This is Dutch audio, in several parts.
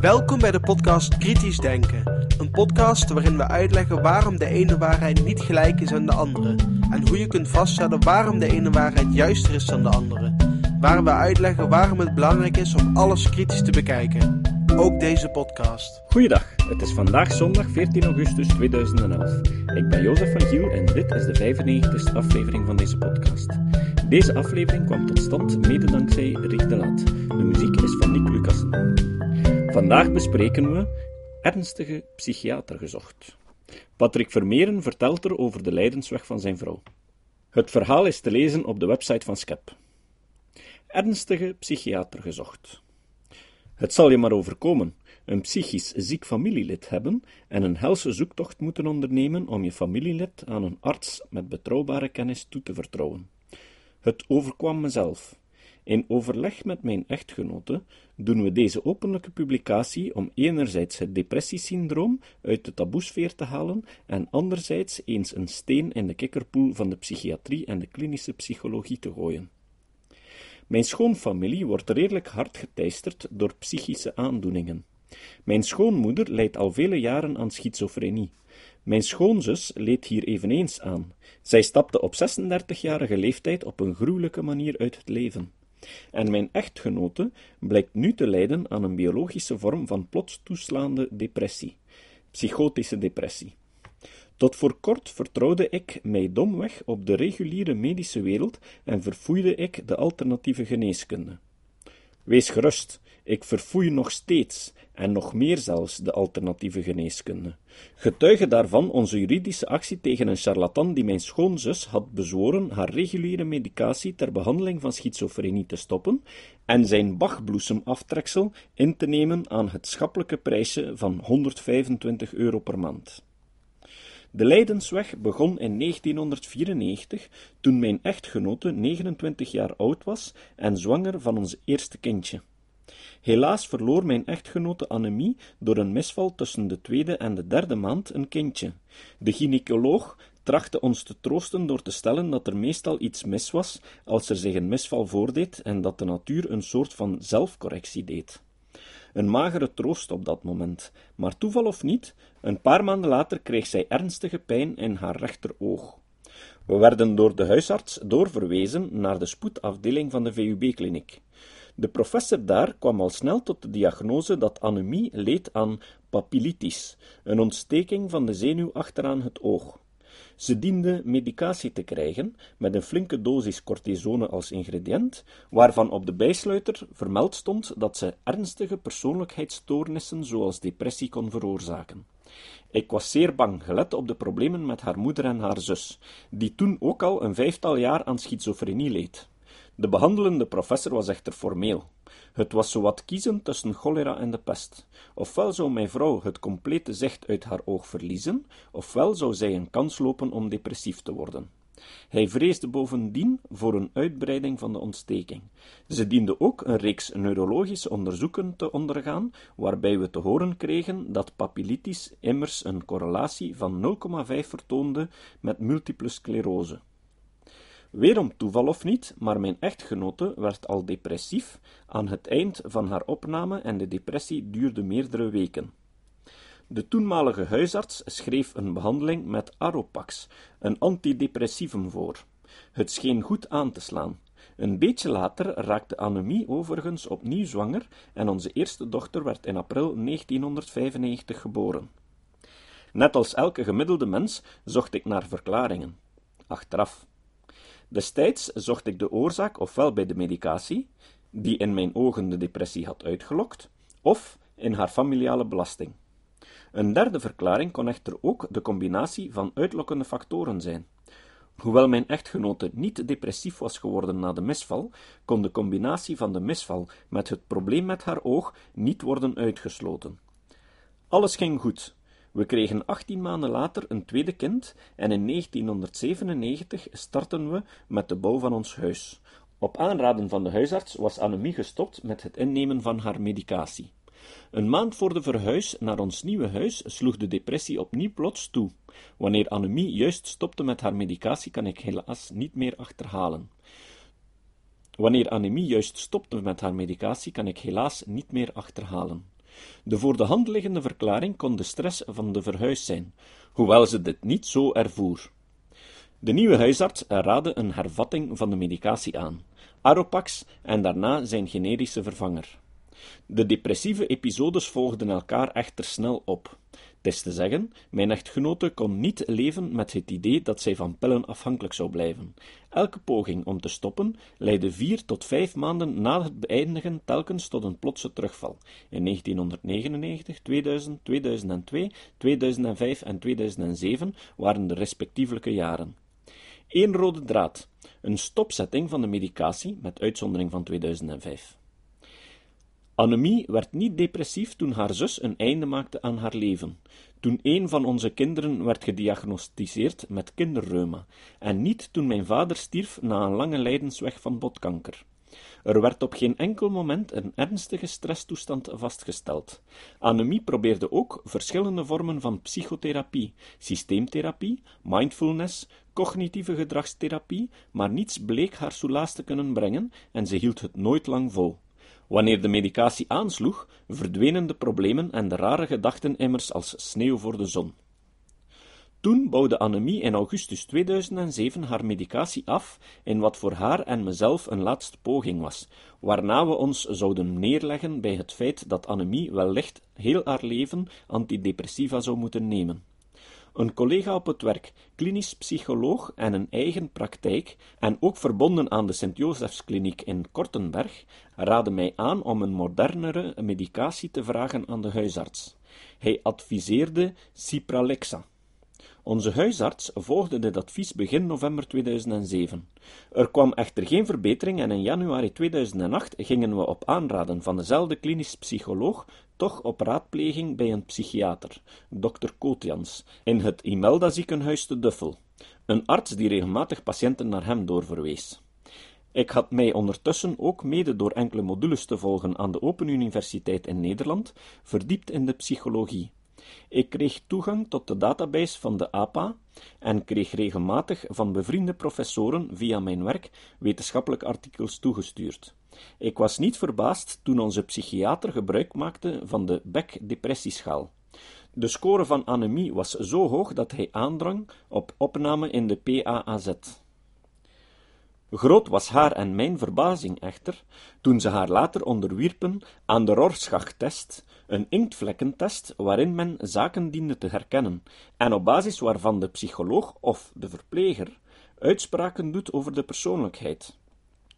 Welkom bij de podcast Kritisch Denken. Een podcast waarin we uitleggen waarom de ene waarheid niet gelijk is aan de andere. En hoe je kunt vaststellen waarom de ene waarheid juister is dan de andere. Waar we uitleggen waarom het belangrijk is om alles kritisch te bekijken. Ook deze podcast. Goeiedag, het is vandaag zondag 14 augustus 2011. Ik ben Jozef van Giel en dit is de 95e aflevering van deze podcast. Deze aflevering kwam tot stand mede dankzij Rick de Laat. De muziek is van Nick Lucassen. Vandaag bespreken we ernstige psychiater gezocht. Patrick Vermeeren vertelt er over de lijdensweg van zijn vrouw. Het verhaal is te lezen op de website van Skep. Ernstige psychiater gezocht. Het zal je maar overkomen, een psychisch ziek familielid hebben en een helse zoektocht moeten ondernemen om je familielid aan een arts met betrouwbare kennis toe te vertrouwen. Het overkwam mezelf. In overleg met mijn echtgenote doen we deze openlijke publicatie om enerzijds het depressiesyndroom uit de taboesfeer te halen en anderzijds eens een steen in de kikkerpoel van de psychiatrie en de klinische psychologie te gooien. Mijn schoonfamilie wordt redelijk hard geteisterd door psychische aandoeningen. Mijn schoonmoeder lijdt al vele jaren aan schizofrenie. Mijn schoonzus leed hier eveneens aan. Zij stapte op 36-jarige leeftijd op een gruwelijke manier uit het leven. En mijn echtgenote blijkt nu te lijden aan een biologische vorm van plots toeslaande depressie, psychotische depressie. Tot voor kort vertrouwde ik mij domweg op de reguliere medische wereld en verfoeide ik de alternatieve geneeskunde. Wees gerust, ik verfoei nog steeds, en nog meer zelfs, de alternatieve geneeskunde. Getuige daarvan onze juridische actie tegen een charlatan die mijn schoonzus had bezworen haar reguliere medicatie ter behandeling van schizofrenie te stoppen en zijn bachbloesemaftreksel in te nemen aan het schappelijke prijsje van 125 euro per maand. De Leidensweg begon in 1994, toen mijn echtgenote 29 jaar oud was en zwanger van ons eerste kindje. Helaas verloor mijn echtgenote anemie door een misval tussen de tweede en de derde maand een kindje. De gynaecoloog trachtte ons te troosten door te stellen dat er meestal iets mis was als er zich een misval voordeed en dat de natuur een soort van zelfcorrectie deed. Een magere troost op dat moment, maar toeval of niet, een paar maanden later kreeg zij ernstige pijn in haar rechteroog. We werden door de huisarts doorverwezen naar de spoedafdeling van de VUB-kliniek. De professor daar kwam al snel tot de diagnose dat anemie leed aan papillitis, een ontsteking van de zenuw achteraan het oog. Ze diende medicatie te krijgen, met een flinke dosis cortisone als ingrediënt, waarvan op de bijsluiter vermeld stond dat ze ernstige persoonlijkheidsstoornissen zoals depressie kon veroorzaken. Ik was zeer bang, gelet op de problemen met haar moeder en haar zus, die toen ook al een vijftal jaar aan schizofrenie leed. De behandelende professor was echter formeel. Het was zowat kiezen tussen cholera en de pest. Ofwel zou mijn vrouw het complete zicht uit haar oog verliezen, ofwel zou zij een kans lopen om depressief te worden. Hij vreesde bovendien voor een uitbreiding van de ontsteking. Ze diende ook een reeks neurologische onderzoeken te ondergaan, waarbij we te horen kregen dat papillitis immers een correlatie van 0,5 vertoonde met multiple sclerose. Weerom toeval of niet, maar mijn echtgenote werd al depressief aan het eind van haar opname en de depressie duurde meerdere weken. De toenmalige huisarts schreef een behandeling met Aropax, een antidepressivum, voor. Het scheen goed aan te slaan. Een beetje later raakte Anemie overigens opnieuw zwanger en onze eerste dochter werd in april 1995 geboren. Net als elke gemiddelde mens zocht ik naar verklaringen. Achteraf. Destijds zocht ik de oorzaak ofwel bij de medicatie, die in mijn ogen de depressie had uitgelokt, of in haar familiale belasting. Een derde verklaring kon echter ook de combinatie van uitlokkende factoren zijn. Hoewel mijn echtgenote niet depressief was geworden na de misval, kon de combinatie van de misval met het probleem met haar oog niet worden uitgesloten. Alles ging goed, we kregen 18 maanden later een tweede kind en in 1997 startten we met de bouw van ons huis. Op aanraden van de huisarts was Annemie gestopt met het innemen van haar medicatie. Een maand voor de verhuis naar ons nieuwe huis sloeg de depressie opnieuw plots toe. Wanneer Annemie juist stopte met haar medicatie, kan ik helaas niet meer achterhalen. Wanneer Annemie juist stopte met haar medicatie, kan ik helaas niet meer achterhalen. De voor de hand liggende verklaring kon de stress van de verhuis zijn, hoewel ze dit niet zo ervoer. De nieuwe huisarts raadde een hervatting van de medicatie aan, Aropax en daarna zijn generische vervanger. De depressieve episodes volgden elkaar echter snel op. Het is te zeggen, mijn echtgenote kon niet leven met het idee dat zij van pillen afhankelijk zou blijven. Elke poging om te stoppen leidde vier tot vijf maanden na het beëindigen telkens tot een plotse terugval. In 1999, 2000, 2002, 2005 en 2007 waren de respectievelijke jaren. Eén rode draad: een stopzetting van de medicatie, met uitzondering van 2005. Annemie werd niet depressief toen haar zus een einde maakte aan haar leven, toen een van onze kinderen werd gediagnosticeerd met kinderreuma, en niet toen mijn vader stierf na een lange lijdensweg van botkanker. Er werd op geen enkel moment een ernstige stresstoestand vastgesteld. Annemie probeerde ook verschillende vormen van psychotherapie, systeemtherapie, mindfulness, cognitieve gedragstherapie, maar niets bleek haar soelaas te kunnen brengen en ze hield het nooit lang vol. Wanneer de medicatie aansloeg, verdwenen de problemen en de rare gedachten immers als sneeuw voor de zon. Toen bouwde Annemie in augustus 2007 haar medicatie af in wat voor haar en mezelf een laatste poging was, waarna we ons zouden neerleggen bij het feit dat Annemie wellicht heel haar leven antidepressiva zou moeten nemen. Een collega op het werk, klinisch psycholoog en een eigen praktijk, en ook verbonden aan de Sint-Josefskliniek in Kortenberg, raadde mij aan om een modernere medicatie te vragen aan de huisarts. Hij adviseerde Cipralexa. Onze huisarts volgde dit advies begin november 2007. Er kwam echter geen verbetering en in januari 2008 gingen we op aanraden van dezelfde klinisch psycholoog toch op raadpleging bij een psychiater, dokter Kootjans, in het Imelda ziekenhuis te Duffel, een arts die regelmatig patiënten naar hem doorverwees. Ik had mij ondertussen ook mede door enkele modules te volgen aan de Open Universiteit in Nederland verdiept in de psychologie. Ik kreeg toegang tot de database van de APA en kreeg regelmatig van bevriende professoren via mijn werk wetenschappelijke artikels toegestuurd. Ik was niet verbaasd toen onze psychiater gebruik maakte van de Beck-depressieschaal. De score van anemie was zo hoog dat hij aandrang op opname in de PAAZ. Groot was haar en mijn verbazing echter, toen ze haar later onderwierpen aan de Rorschach-test, een inktvlekkentest waarin men zaken diende te herkennen, en op basis waarvan de psycholoog of de verpleger uitspraken doet over de persoonlijkheid.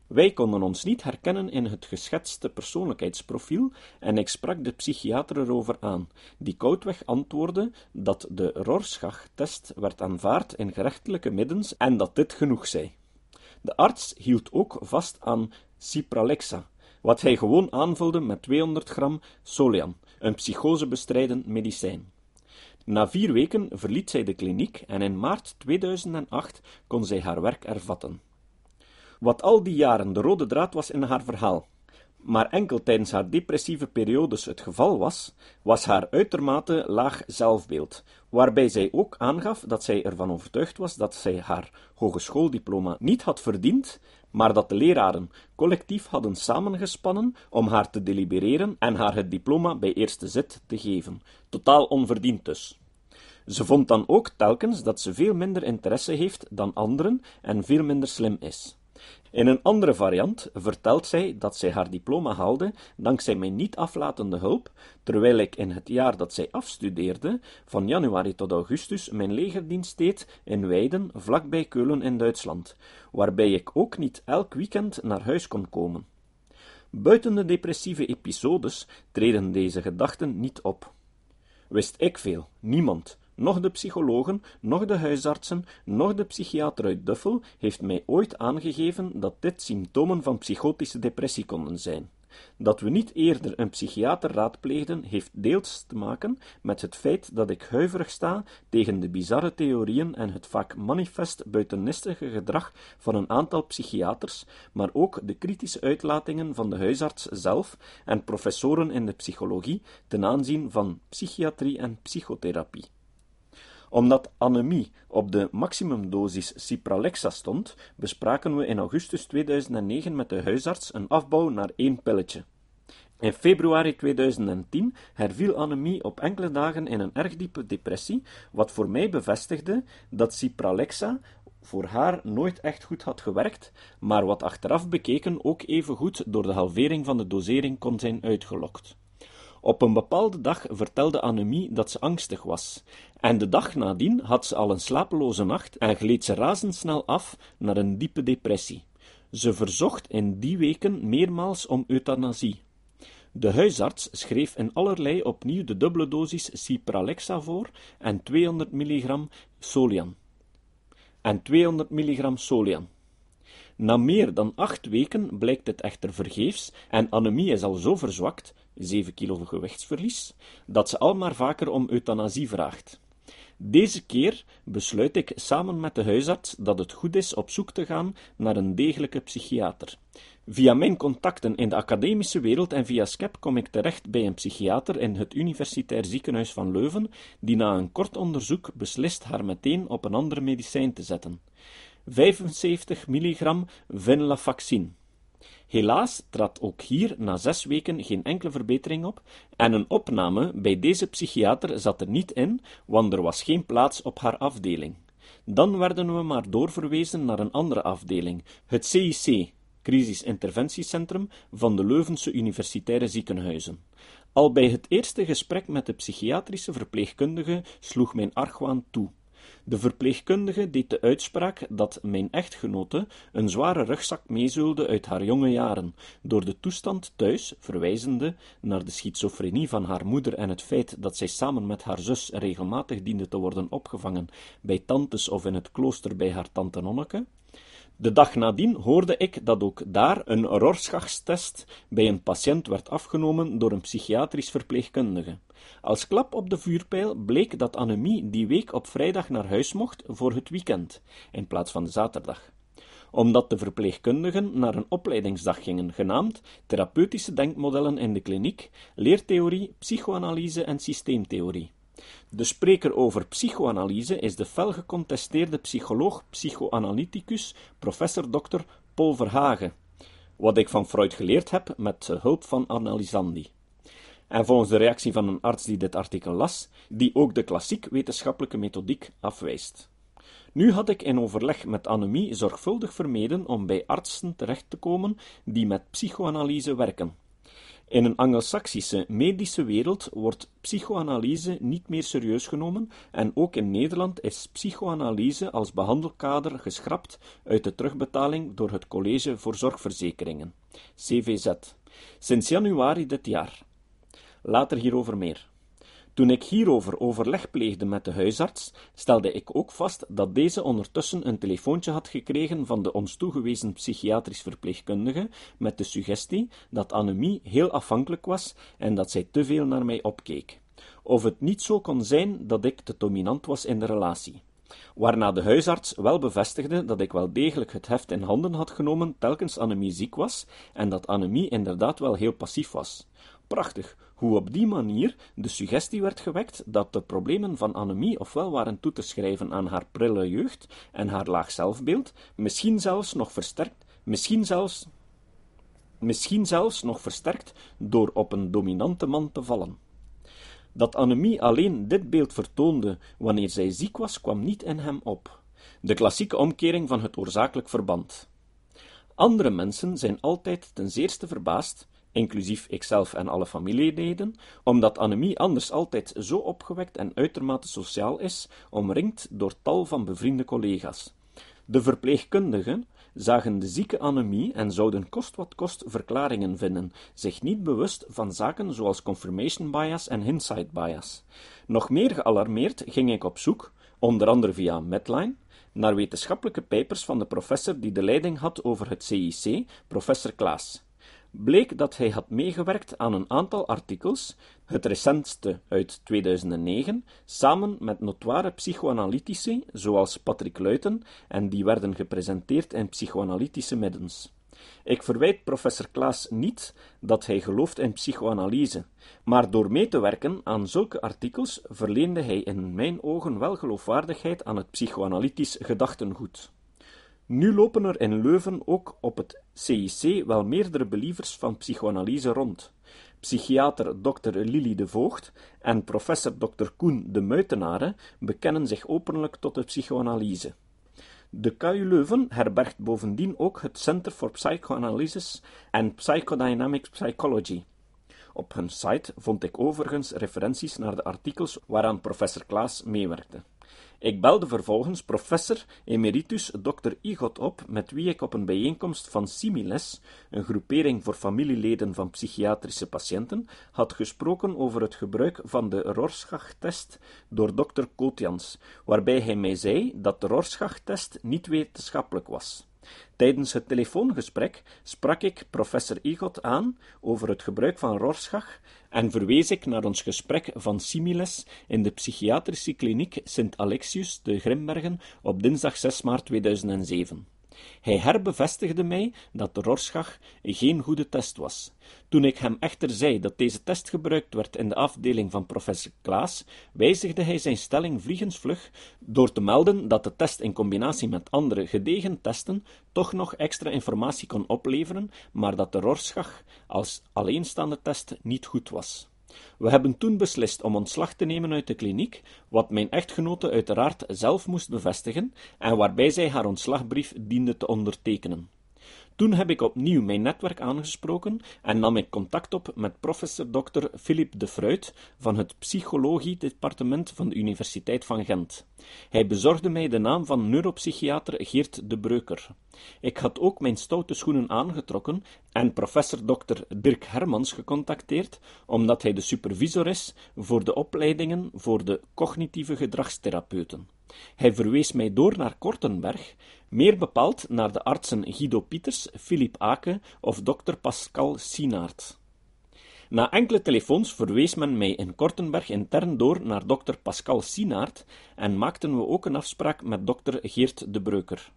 Wij konden ons niet herkennen in het geschetste persoonlijkheidsprofiel, en ik sprak de psychiater erover aan, die koudweg antwoordde dat de Rorschach-test werd aanvaard in gerechtelijke middens en dat dit genoeg zei. De arts hield ook vast aan Cipralexa, wat hij gewoon aanvulde met 200 gram Solian, een psychosebestrijdend medicijn. Na vier weken verliet zij de kliniek en in maart 2008 kon zij haar werk ervatten. Wat al die jaren de rode draad was in haar verhaal, maar enkel tijdens haar depressieve periodes het geval was, was haar uitermate laag zelfbeeld, waarbij zij ook aangaf dat zij ervan overtuigd was dat zij haar hogeschooldiploma niet had verdiend, maar dat de leraren collectief hadden samengespannen om haar te delibereren en haar het diploma bij eerste zit te geven, totaal onverdiend dus. Ze vond dan ook telkens dat ze veel minder interesse heeft dan anderen en veel minder slim is. In een andere variant vertelt zij dat zij haar diploma haalde dankzij mijn niet aflatende hulp, terwijl ik in het jaar dat zij afstudeerde, van januari tot augustus, mijn legerdienst deed in Weiden, vlakbij Keulen in Duitsland, waarbij ik ook niet elk weekend naar huis kon komen. Buiten de depressieve episodes treden deze gedachten niet op. Wist ik veel, niemand, nog de psychologen, nog de huisartsen, nog de psychiater uit Duffel heeft mij ooit aangegeven dat dit symptomen van psychotische depressie konden zijn. Dat we niet eerder een psychiater raadpleegden, heeft deels te maken met het feit dat ik huiverig sta tegen de bizarre theorieën en het vaak manifest buitennistige gedrag van een aantal psychiaters, maar ook de kritische uitlatingen van de huisarts zelf en professoren in de psychologie ten aanzien van psychiatrie en psychotherapie. Omdat anemie op de maximumdosis Cipralexa stond, bespraken we in augustus 2009 met de huisarts een afbouw naar één pilletje. In februari 2010 herviel anemie op enkele dagen in een erg diepe depressie, wat voor mij bevestigde dat Cipralexa voor haar nooit echt goed had gewerkt, maar wat achteraf bekeken ook even goed door de halvering van de dosering kon zijn uitgelokt. Op een bepaalde dag vertelde Anemie dat ze angstig was, en de dag nadien had ze al een slapeloze nacht en gleed ze razendsnel af naar een diepe depressie. Ze verzocht in die weken meermaals om euthanasie. De huisarts schreef in allerlei opnieuw de dubbele dosis Cipralexa voor en 200 milligram Solian en 200 milligram Solian. Na meer dan acht weken blijkt het echter vergeefs en anemie is al zo verzwakt, 7 kilo gewichtsverlies, dat ze al maar vaker om euthanasie vraagt. Deze keer besluit ik samen met de huisarts dat het goed is op zoek te gaan naar een degelijke psychiater. Via mijn contacten in de academische wereld en via SCEP kom ik terecht bij een psychiater in het Universitair Ziekenhuis van Leuven, die na een kort onderzoek beslist haar meteen op een ander medicijn te zetten. 75 milligram venlafaxine. Helaas trad ook hier na zes weken geen enkele verbetering op en een opname bij deze psychiater zat er niet in, want er was geen plaats op haar afdeling. Dan werden we maar doorverwezen naar een andere afdeling, het CIC, Crisisinterventiecentrum van de Leuvense Universitaire Ziekenhuizen. Al bij het eerste gesprek met de psychiatrische verpleegkundige sloeg mijn argwaan toe. De verpleegkundige deed de uitspraak dat mijn echtgenote een zware rugzak meezeulde uit haar jonge jaren, door de toestand thuis, verwijzende naar de schizofrenie van haar moeder en het feit dat zij samen met haar zus regelmatig diende te worden opgevangen bij tantes of in het klooster bij haar tante Nonneke, de dag nadien hoorde ik dat ook daar een Rorschachstest bij een patiënt werd afgenomen door een psychiatrisch verpleegkundige. Als klap op de vuurpijl bleek dat Anemie die week op vrijdag naar huis mocht voor het weekend, in plaats van de zaterdag omdat de verpleegkundigen naar een opleidingsdag gingen, genaamd Therapeutische denkmodellen in de kliniek, leertheorie, psychoanalyse en systeemtheorie. De spreker over psychoanalyse is de fel gecontesteerde psycholoog-psychoanalyticus professor Dr. Paul Verhagen, wat ik van Freud geleerd heb met hulp van Analysandi. En volgens de reactie van een arts die dit artikel las, die ook de klassiek wetenschappelijke methodiek afwijst. Nu had ik in overleg met Anemie zorgvuldig vermeden om bij artsen terecht te komen die met psychoanalyse werken. In een Angelsaksische medische wereld wordt psychoanalyse niet meer serieus genomen en ook in Nederland is psychoanalyse als behandelkader geschrapt uit de terugbetaling door het College voor Zorgverzekeringen, CVZ, sinds januari dit jaar. Later hierover meer. Toen ik hierover overleg pleegde met de huisarts, stelde ik ook vast dat deze ondertussen een telefoontje had gekregen van de ons toegewezen psychiatrisch verpleegkundige met de suggestie dat anemie heel afhankelijk was en dat zij te veel naar mij opkeek. Of het niet zo kon zijn dat ik te dominant was in de relatie. Waarna de huisarts wel bevestigde dat ik wel degelijk het heft in handen had genomen telkens anemie ziek was en dat anemie inderdaad wel heel passief was. Prachtig, hoe op die manier de suggestie werd gewekt dat de problemen van anemie ofwel waren toe te schrijven aan haar prille jeugd en haar laag zelfbeeld, misschien zelfs nog versterkt, misschien zelfs, misschien zelfs nog versterkt door op een dominante man te vallen. Dat anemie alleen dit beeld vertoonde wanneer zij ziek was, kwam niet in hem op. De klassieke omkering van het oorzakelijk verband. Andere mensen zijn altijd ten zeerste verbaasd inclusief ikzelf en alle familieleden, omdat anemie anders altijd zo opgewekt en uitermate sociaal is, omringd door tal van bevriende collega's. De verpleegkundigen zagen de zieke anemie en zouden kost wat kost verklaringen vinden, zich niet bewust van zaken zoals confirmation bias en hindsight bias. Nog meer gealarmeerd ging ik op zoek, onder andere via Medline, naar wetenschappelijke papers van de professor die de leiding had over het CIC, professor Klaas bleek dat hij had meegewerkt aan een aantal artikels, het recentste uit 2009, samen met notoire psychoanalytici zoals Patrick Luiten, en die werden gepresenteerd in psychoanalytische middens. Ik verwijt professor Klaas niet dat hij gelooft in psychoanalyse, maar door mee te werken aan zulke artikels verleende hij in mijn ogen wel geloofwaardigheid aan het psychoanalytisch gedachtengoed. Nu lopen er in Leuven ook op het CIC wel meerdere believers van psychoanalyse rond. Psychiater Dr. Lili de Voogd en professor Dr. Koen de Muitenare bekennen zich openlijk tot de psychoanalyse. De KU Leuven herbergt bovendien ook het Center for Psychoanalysis and Psychodynamic Psychology. Op hun site vond ik overigens referenties naar de artikels waaraan professor Klaas meewerkte. Ik belde vervolgens professor emeritus Dr. Igot op, met wie ik op een bijeenkomst van Similes, een groepering voor familieleden van psychiatrische patiënten, had gesproken over het gebruik van de Rorschach-test door Dr. Kootjans, waarbij hij mij zei dat de Rorschach-test niet wetenschappelijk was. Tijdens het telefoongesprek sprak ik professor Igot aan over het gebruik van Rorschach en verwees ik naar ons gesprek van Similes in de psychiatrische kliniek Sint Alexius te Grimbergen op dinsdag 6 maart 2007. Hij herbevestigde mij dat de Rorschach geen goede test was. Toen ik hem echter zei dat deze test gebruikt werd in de afdeling van professor Klaas, wijzigde hij zijn stelling vliegensvlug door te melden dat de test in combinatie met andere gedegen testen toch nog extra informatie kon opleveren, maar dat de Rorschach als alleenstaande test niet goed was. We hebben toen beslist om ontslag te nemen uit de kliniek, wat mijn echtgenote uiteraard zelf moest bevestigen en waarbij zij haar ontslagbrief diende te ondertekenen. Toen heb ik opnieuw mijn netwerk aangesproken en nam ik contact op met professor Dr. Philippe de Fruit van het psychologie-departement van de Universiteit van Gent. Hij bezorgde mij de naam van neuropsychiater Geert de Breuker. Ik had ook mijn stoute schoenen aangetrokken en professor Dr. Dirk Hermans gecontacteerd, omdat hij de supervisor is voor de opleidingen voor de cognitieve gedragstherapeuten. Hij verwees mij door naar Kortenberg, meer bepaald naar de artsen Guido Pieters, Philippe Ake of dokter Pascal Sinaert. Na enkele telefoons verwees men mij in Kortenberg intern door naar dokter Pascal Sinaert en maakten we ook een afspraak met dokter Geert de Breuker.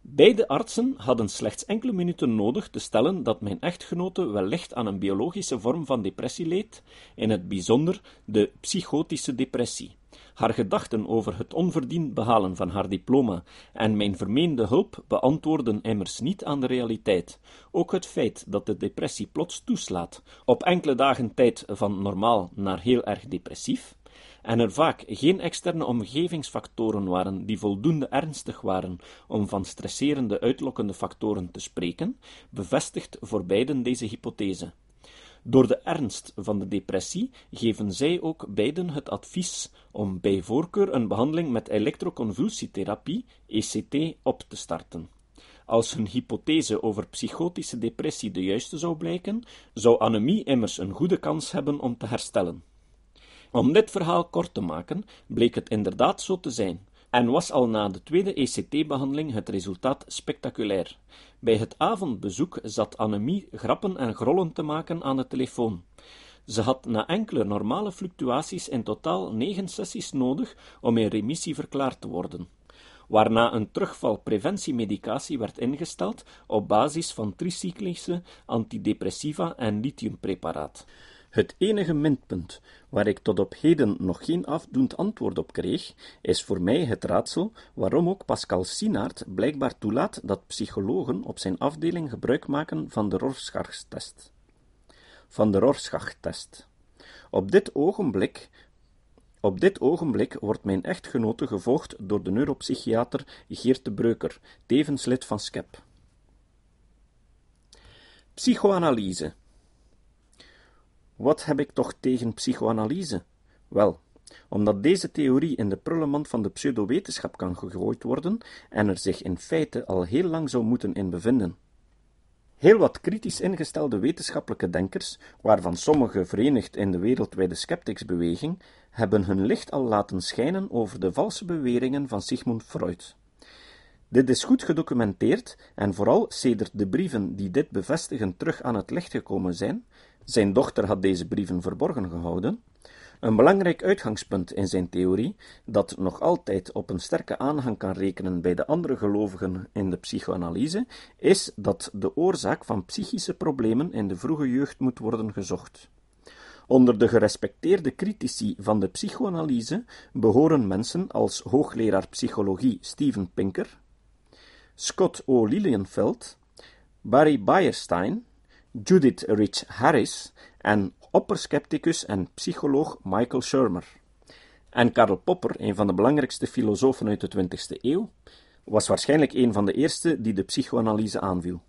Beide artsen hadden slechts enkele minuten nodig te stellen dat mijn echtgenote wellicht aan een biologische vorm van depressie leed, in het bijzonder de psychotische depressie. Haar gedachten over het onverdiend behalen van haar diploma en mijn vermeende hulp beantwoorden immers niet aan de realiteit. Ook het feit dat de depressie plots toeslaat, op enkele dagen tijd van normaal naar heel erg depressief, en er vaak geen externe omgevingsfactoren waren die voldoende ernstig waren om van stresserende uitlokkende factoren te spreken, bevestigt voor beiden deze hypothese. Door de ernst van de depressie geven zij ook beiden het advies om bij voorkeur een behandeling met elektroconvulsietherapie, ECT, op te starten. Als hun hypothese over psychotische depressie de juiste zou blijken, zou anemie immers een goede kans hebben om te herstellen. Om dit verhaal kort te maken, bleek het inderdaad zo te zijn, en was al na de tweede ECT-behandeling het resultaat spectaculair. Bij het avondbezoek zat Annemie grappen en grollen te maken aan de telefoon. Ze had na enkele normale fluctuaties in totaal negen sessies nodig om in remissie verklaard te worden, waarna een terugvalpreventiemedicatie werd ingesteld op basis van tricyclische antidepressiva en lithiumpreparaat. Het enige minpunt waar ik tot op heden nog geen afdoend antwoord op kreeg, is voor mij het raadsel waarom ook Pascal Sinaert blijkbaar toelaat dat psychologen op zijn afdeling gebruik maken van de Rorschach-test. Van de Rorschach-test. Op dit ogenblik op dit ogenblik wordt mijn echtgenote gevolgd door de neuropsychiater Geert de Breuker, tevens lid van SCEP. Psychoanalyse wat heb ik toch tegen psychoanalyse? Wel, omdat deze theorie in de prullenmand van de pseudowetenschap kan gegooid worden en er zich in feite al heel lang zou moeten in bevinden. Heel wat kritisch ingestelde wetenschappelijke denkers, waarvan sommigen verenigd in de wereldwijde skepticsbeweging, hebben hun licht al laten schijnen over de valse beweringen van Sigmund Freud. Dit is goed gedocumenteerd en vooral sedert de brieven die dit bevestigen terug aan het licht gekomen zijn, zijn dochter had deze brieven verborgen gehouden, Een belangrijk uitgangspunt in zijn theorie, dat nog altijd op een sterke aanhang kan rekenen bij de andere gelovigen in de psychoanalyse, is dat de oorzaak van psychische problemen in de vroege jeugd moet worden gezocht. Onder de gerespecteerde critici van de psychoanalyse behoren mensen als hoogleraar psychologie Steven Pinker, Scott O. Lilienfeld, Barry Beierstein, Judith Rich Harris en opperskepticus en psycholoog Michael Shermer. En Karl Popper, een van de belangrijkste filosofen uit de 20e eeuw, was waarschijnlijk een van de eerste die de psychoanalyse aanviel.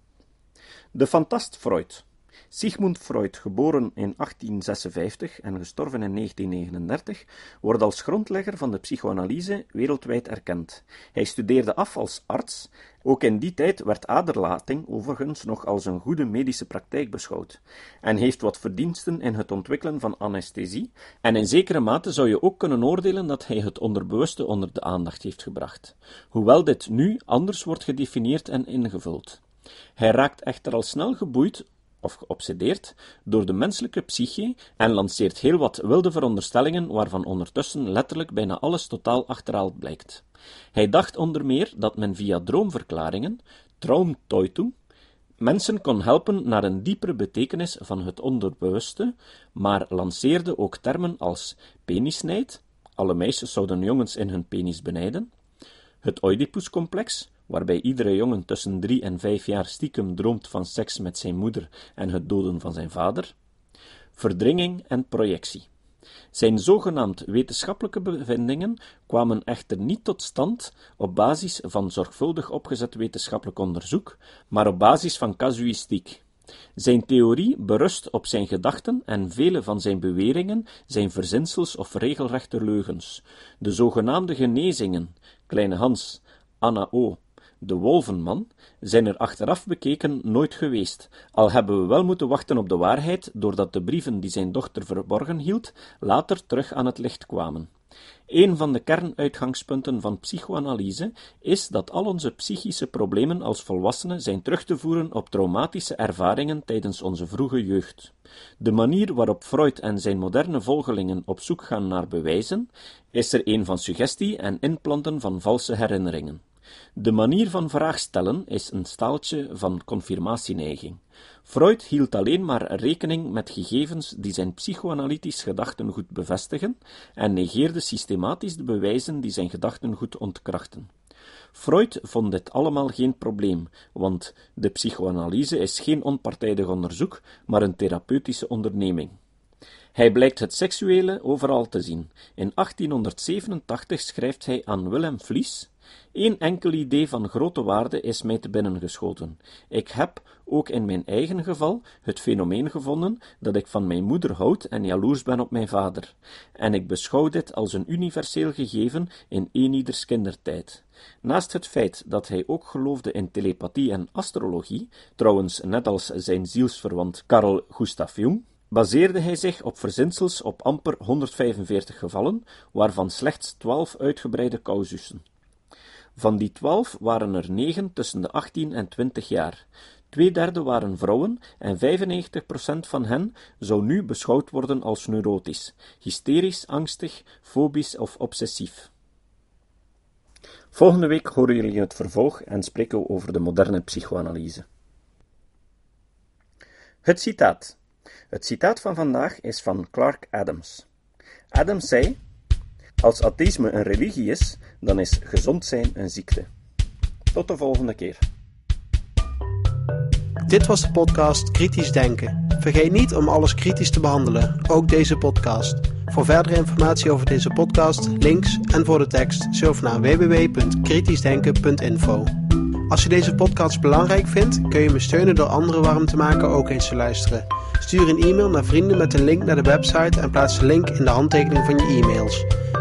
De fantast Freud Sigmund Freud, geboren in 1856 en gestorven in 1939, wordt als grondlegger van de psychoanalyse wereldwijd erkend. Hij studeerde af als arts. Ook in die tijd werd aderlating overigens nog als een goede medische praktijk beschouwd, en heeft wat verdiensten in het ontwikkelen van anesthesie, en in zekere mate zou je ook kunnen oordelen dat hij het onderbewuste onder de aandacht heeft gebracht, hoewel dit nu anders wordt gedefinieerd en ingevuld. Hij raakt echter al snel geboeid of geobsedeerd door de menselijke psyche en lanceert heel wat wilde veronderstellingen waarvan ondertussen letterlijk bijna alles totaal achterhaald blijkt. Hij dacht onder meer dat men via droomverklaringen, Traumdeutung, mensen kon helpen naar een diepere betekenis van het onderbewuste, maar lanceerde ook termen als penisnijd, alle meisjes zouden jongens in hun penis benijden, het Oedipuscomplex, waarbij iedere jongen tussen drie en vijf jaar stiekem droomt van seks met zijn moeder en het doden van zijn vader, verdringing en projectie. Zijn zogenaamd wetenschappelijke bevindingen kwamen echter niet tot stand op basis van zorgvuldig opgezet wetenschappelijk onderzoek, maar op basis van casuïstiek. Zijn theorie berust op zijn gedachten en vele van zijn beweringen zijn verzinsels of regelrechte leugens. De zogenaamde genezingen, Kleine Hans, Anna O., de Wolvenman zijn er achteraf bekeken nooit geweest, al hebben we wel moeten wachten op de waarheid, doordat de brieven die zijn dochter verborgen hield, later terug aan het licht kwamen. Een van de kernuitgangspunten van psychoanalyse is dat al onze psychische problemen als volwassenen zijn terug te voeren op traumatische ervaringen tijdens onze vroege jeugd. De manier waarop Freud en zijn moderne volgelingen op zoek gaan naar bewijzen, is er een van suggestie en inplanten van valse herinneringen. De manier van vraag stellen is een staaltje van confirmatieneiging. Freud hield alleen maar rekening met gegevens die zijn psychoanalytisch gedachtengoed bevestigen en negeerde systematisch de bewijzen die zijn gedachtengoed ontkrachten. Freud vond dit allemaal geen probleem, want de psychoanalyse is geen onpartijdig onderzoek, maar een therapeutische onderneming. Hij blijkt het seksuele overal te zien. In 1887 schrijft hij aan Willem Vlies Eén enkel idee van grote waarde is mij te binnen geschoten. Ik heb, ook in mijn eigen geval, het fenomeen gevonden dat ik van mijn moeder houd en jaloers ben op mijn vader, en ik beschouw dit als een universeel gegeven in eenieders kindertijd. Naast het feit dat hij ook geloofde in telepathie en astrologie, trouwens net als zijn zielsverwant Carl Gustav Jung, baseerde hij zich op verzinsels op amper 145 gevallen, waarvan slechts 12 uitgebreide causussen. Van die twaalf waren er negen tussen de achttien en twintig jaar. Twee derde waren vrouwen en 95% van hen zou nu beschouwd worden als neurotisch, hysterisch, angstig, fobisch of obsessief. Volgende week horen jullie het vervolg en spreken we over de moderne psychoanalyse. Het citaat. Het citaat van vandaag is van Clark Adams. Adams zei: Als atheïsme een religie is, dan is gezond zijn een ziekte. Tot de volgende keer. Dit was de podcast Kritisch Denken. Vergeet niet om alles kritisch te behandelen, ook deze podcast. Voor verdere informatie over deze podcast, links en voor de tekst, surf naar www.kritischdenken.info. Als je deze podcast belangrijk vindt, kun je me steunen door anderen warm te maken ook eens te luisteren. Stuur een e-mail naar vrienden met een link naar de website en plaats de link in de handtekening van je e-mails.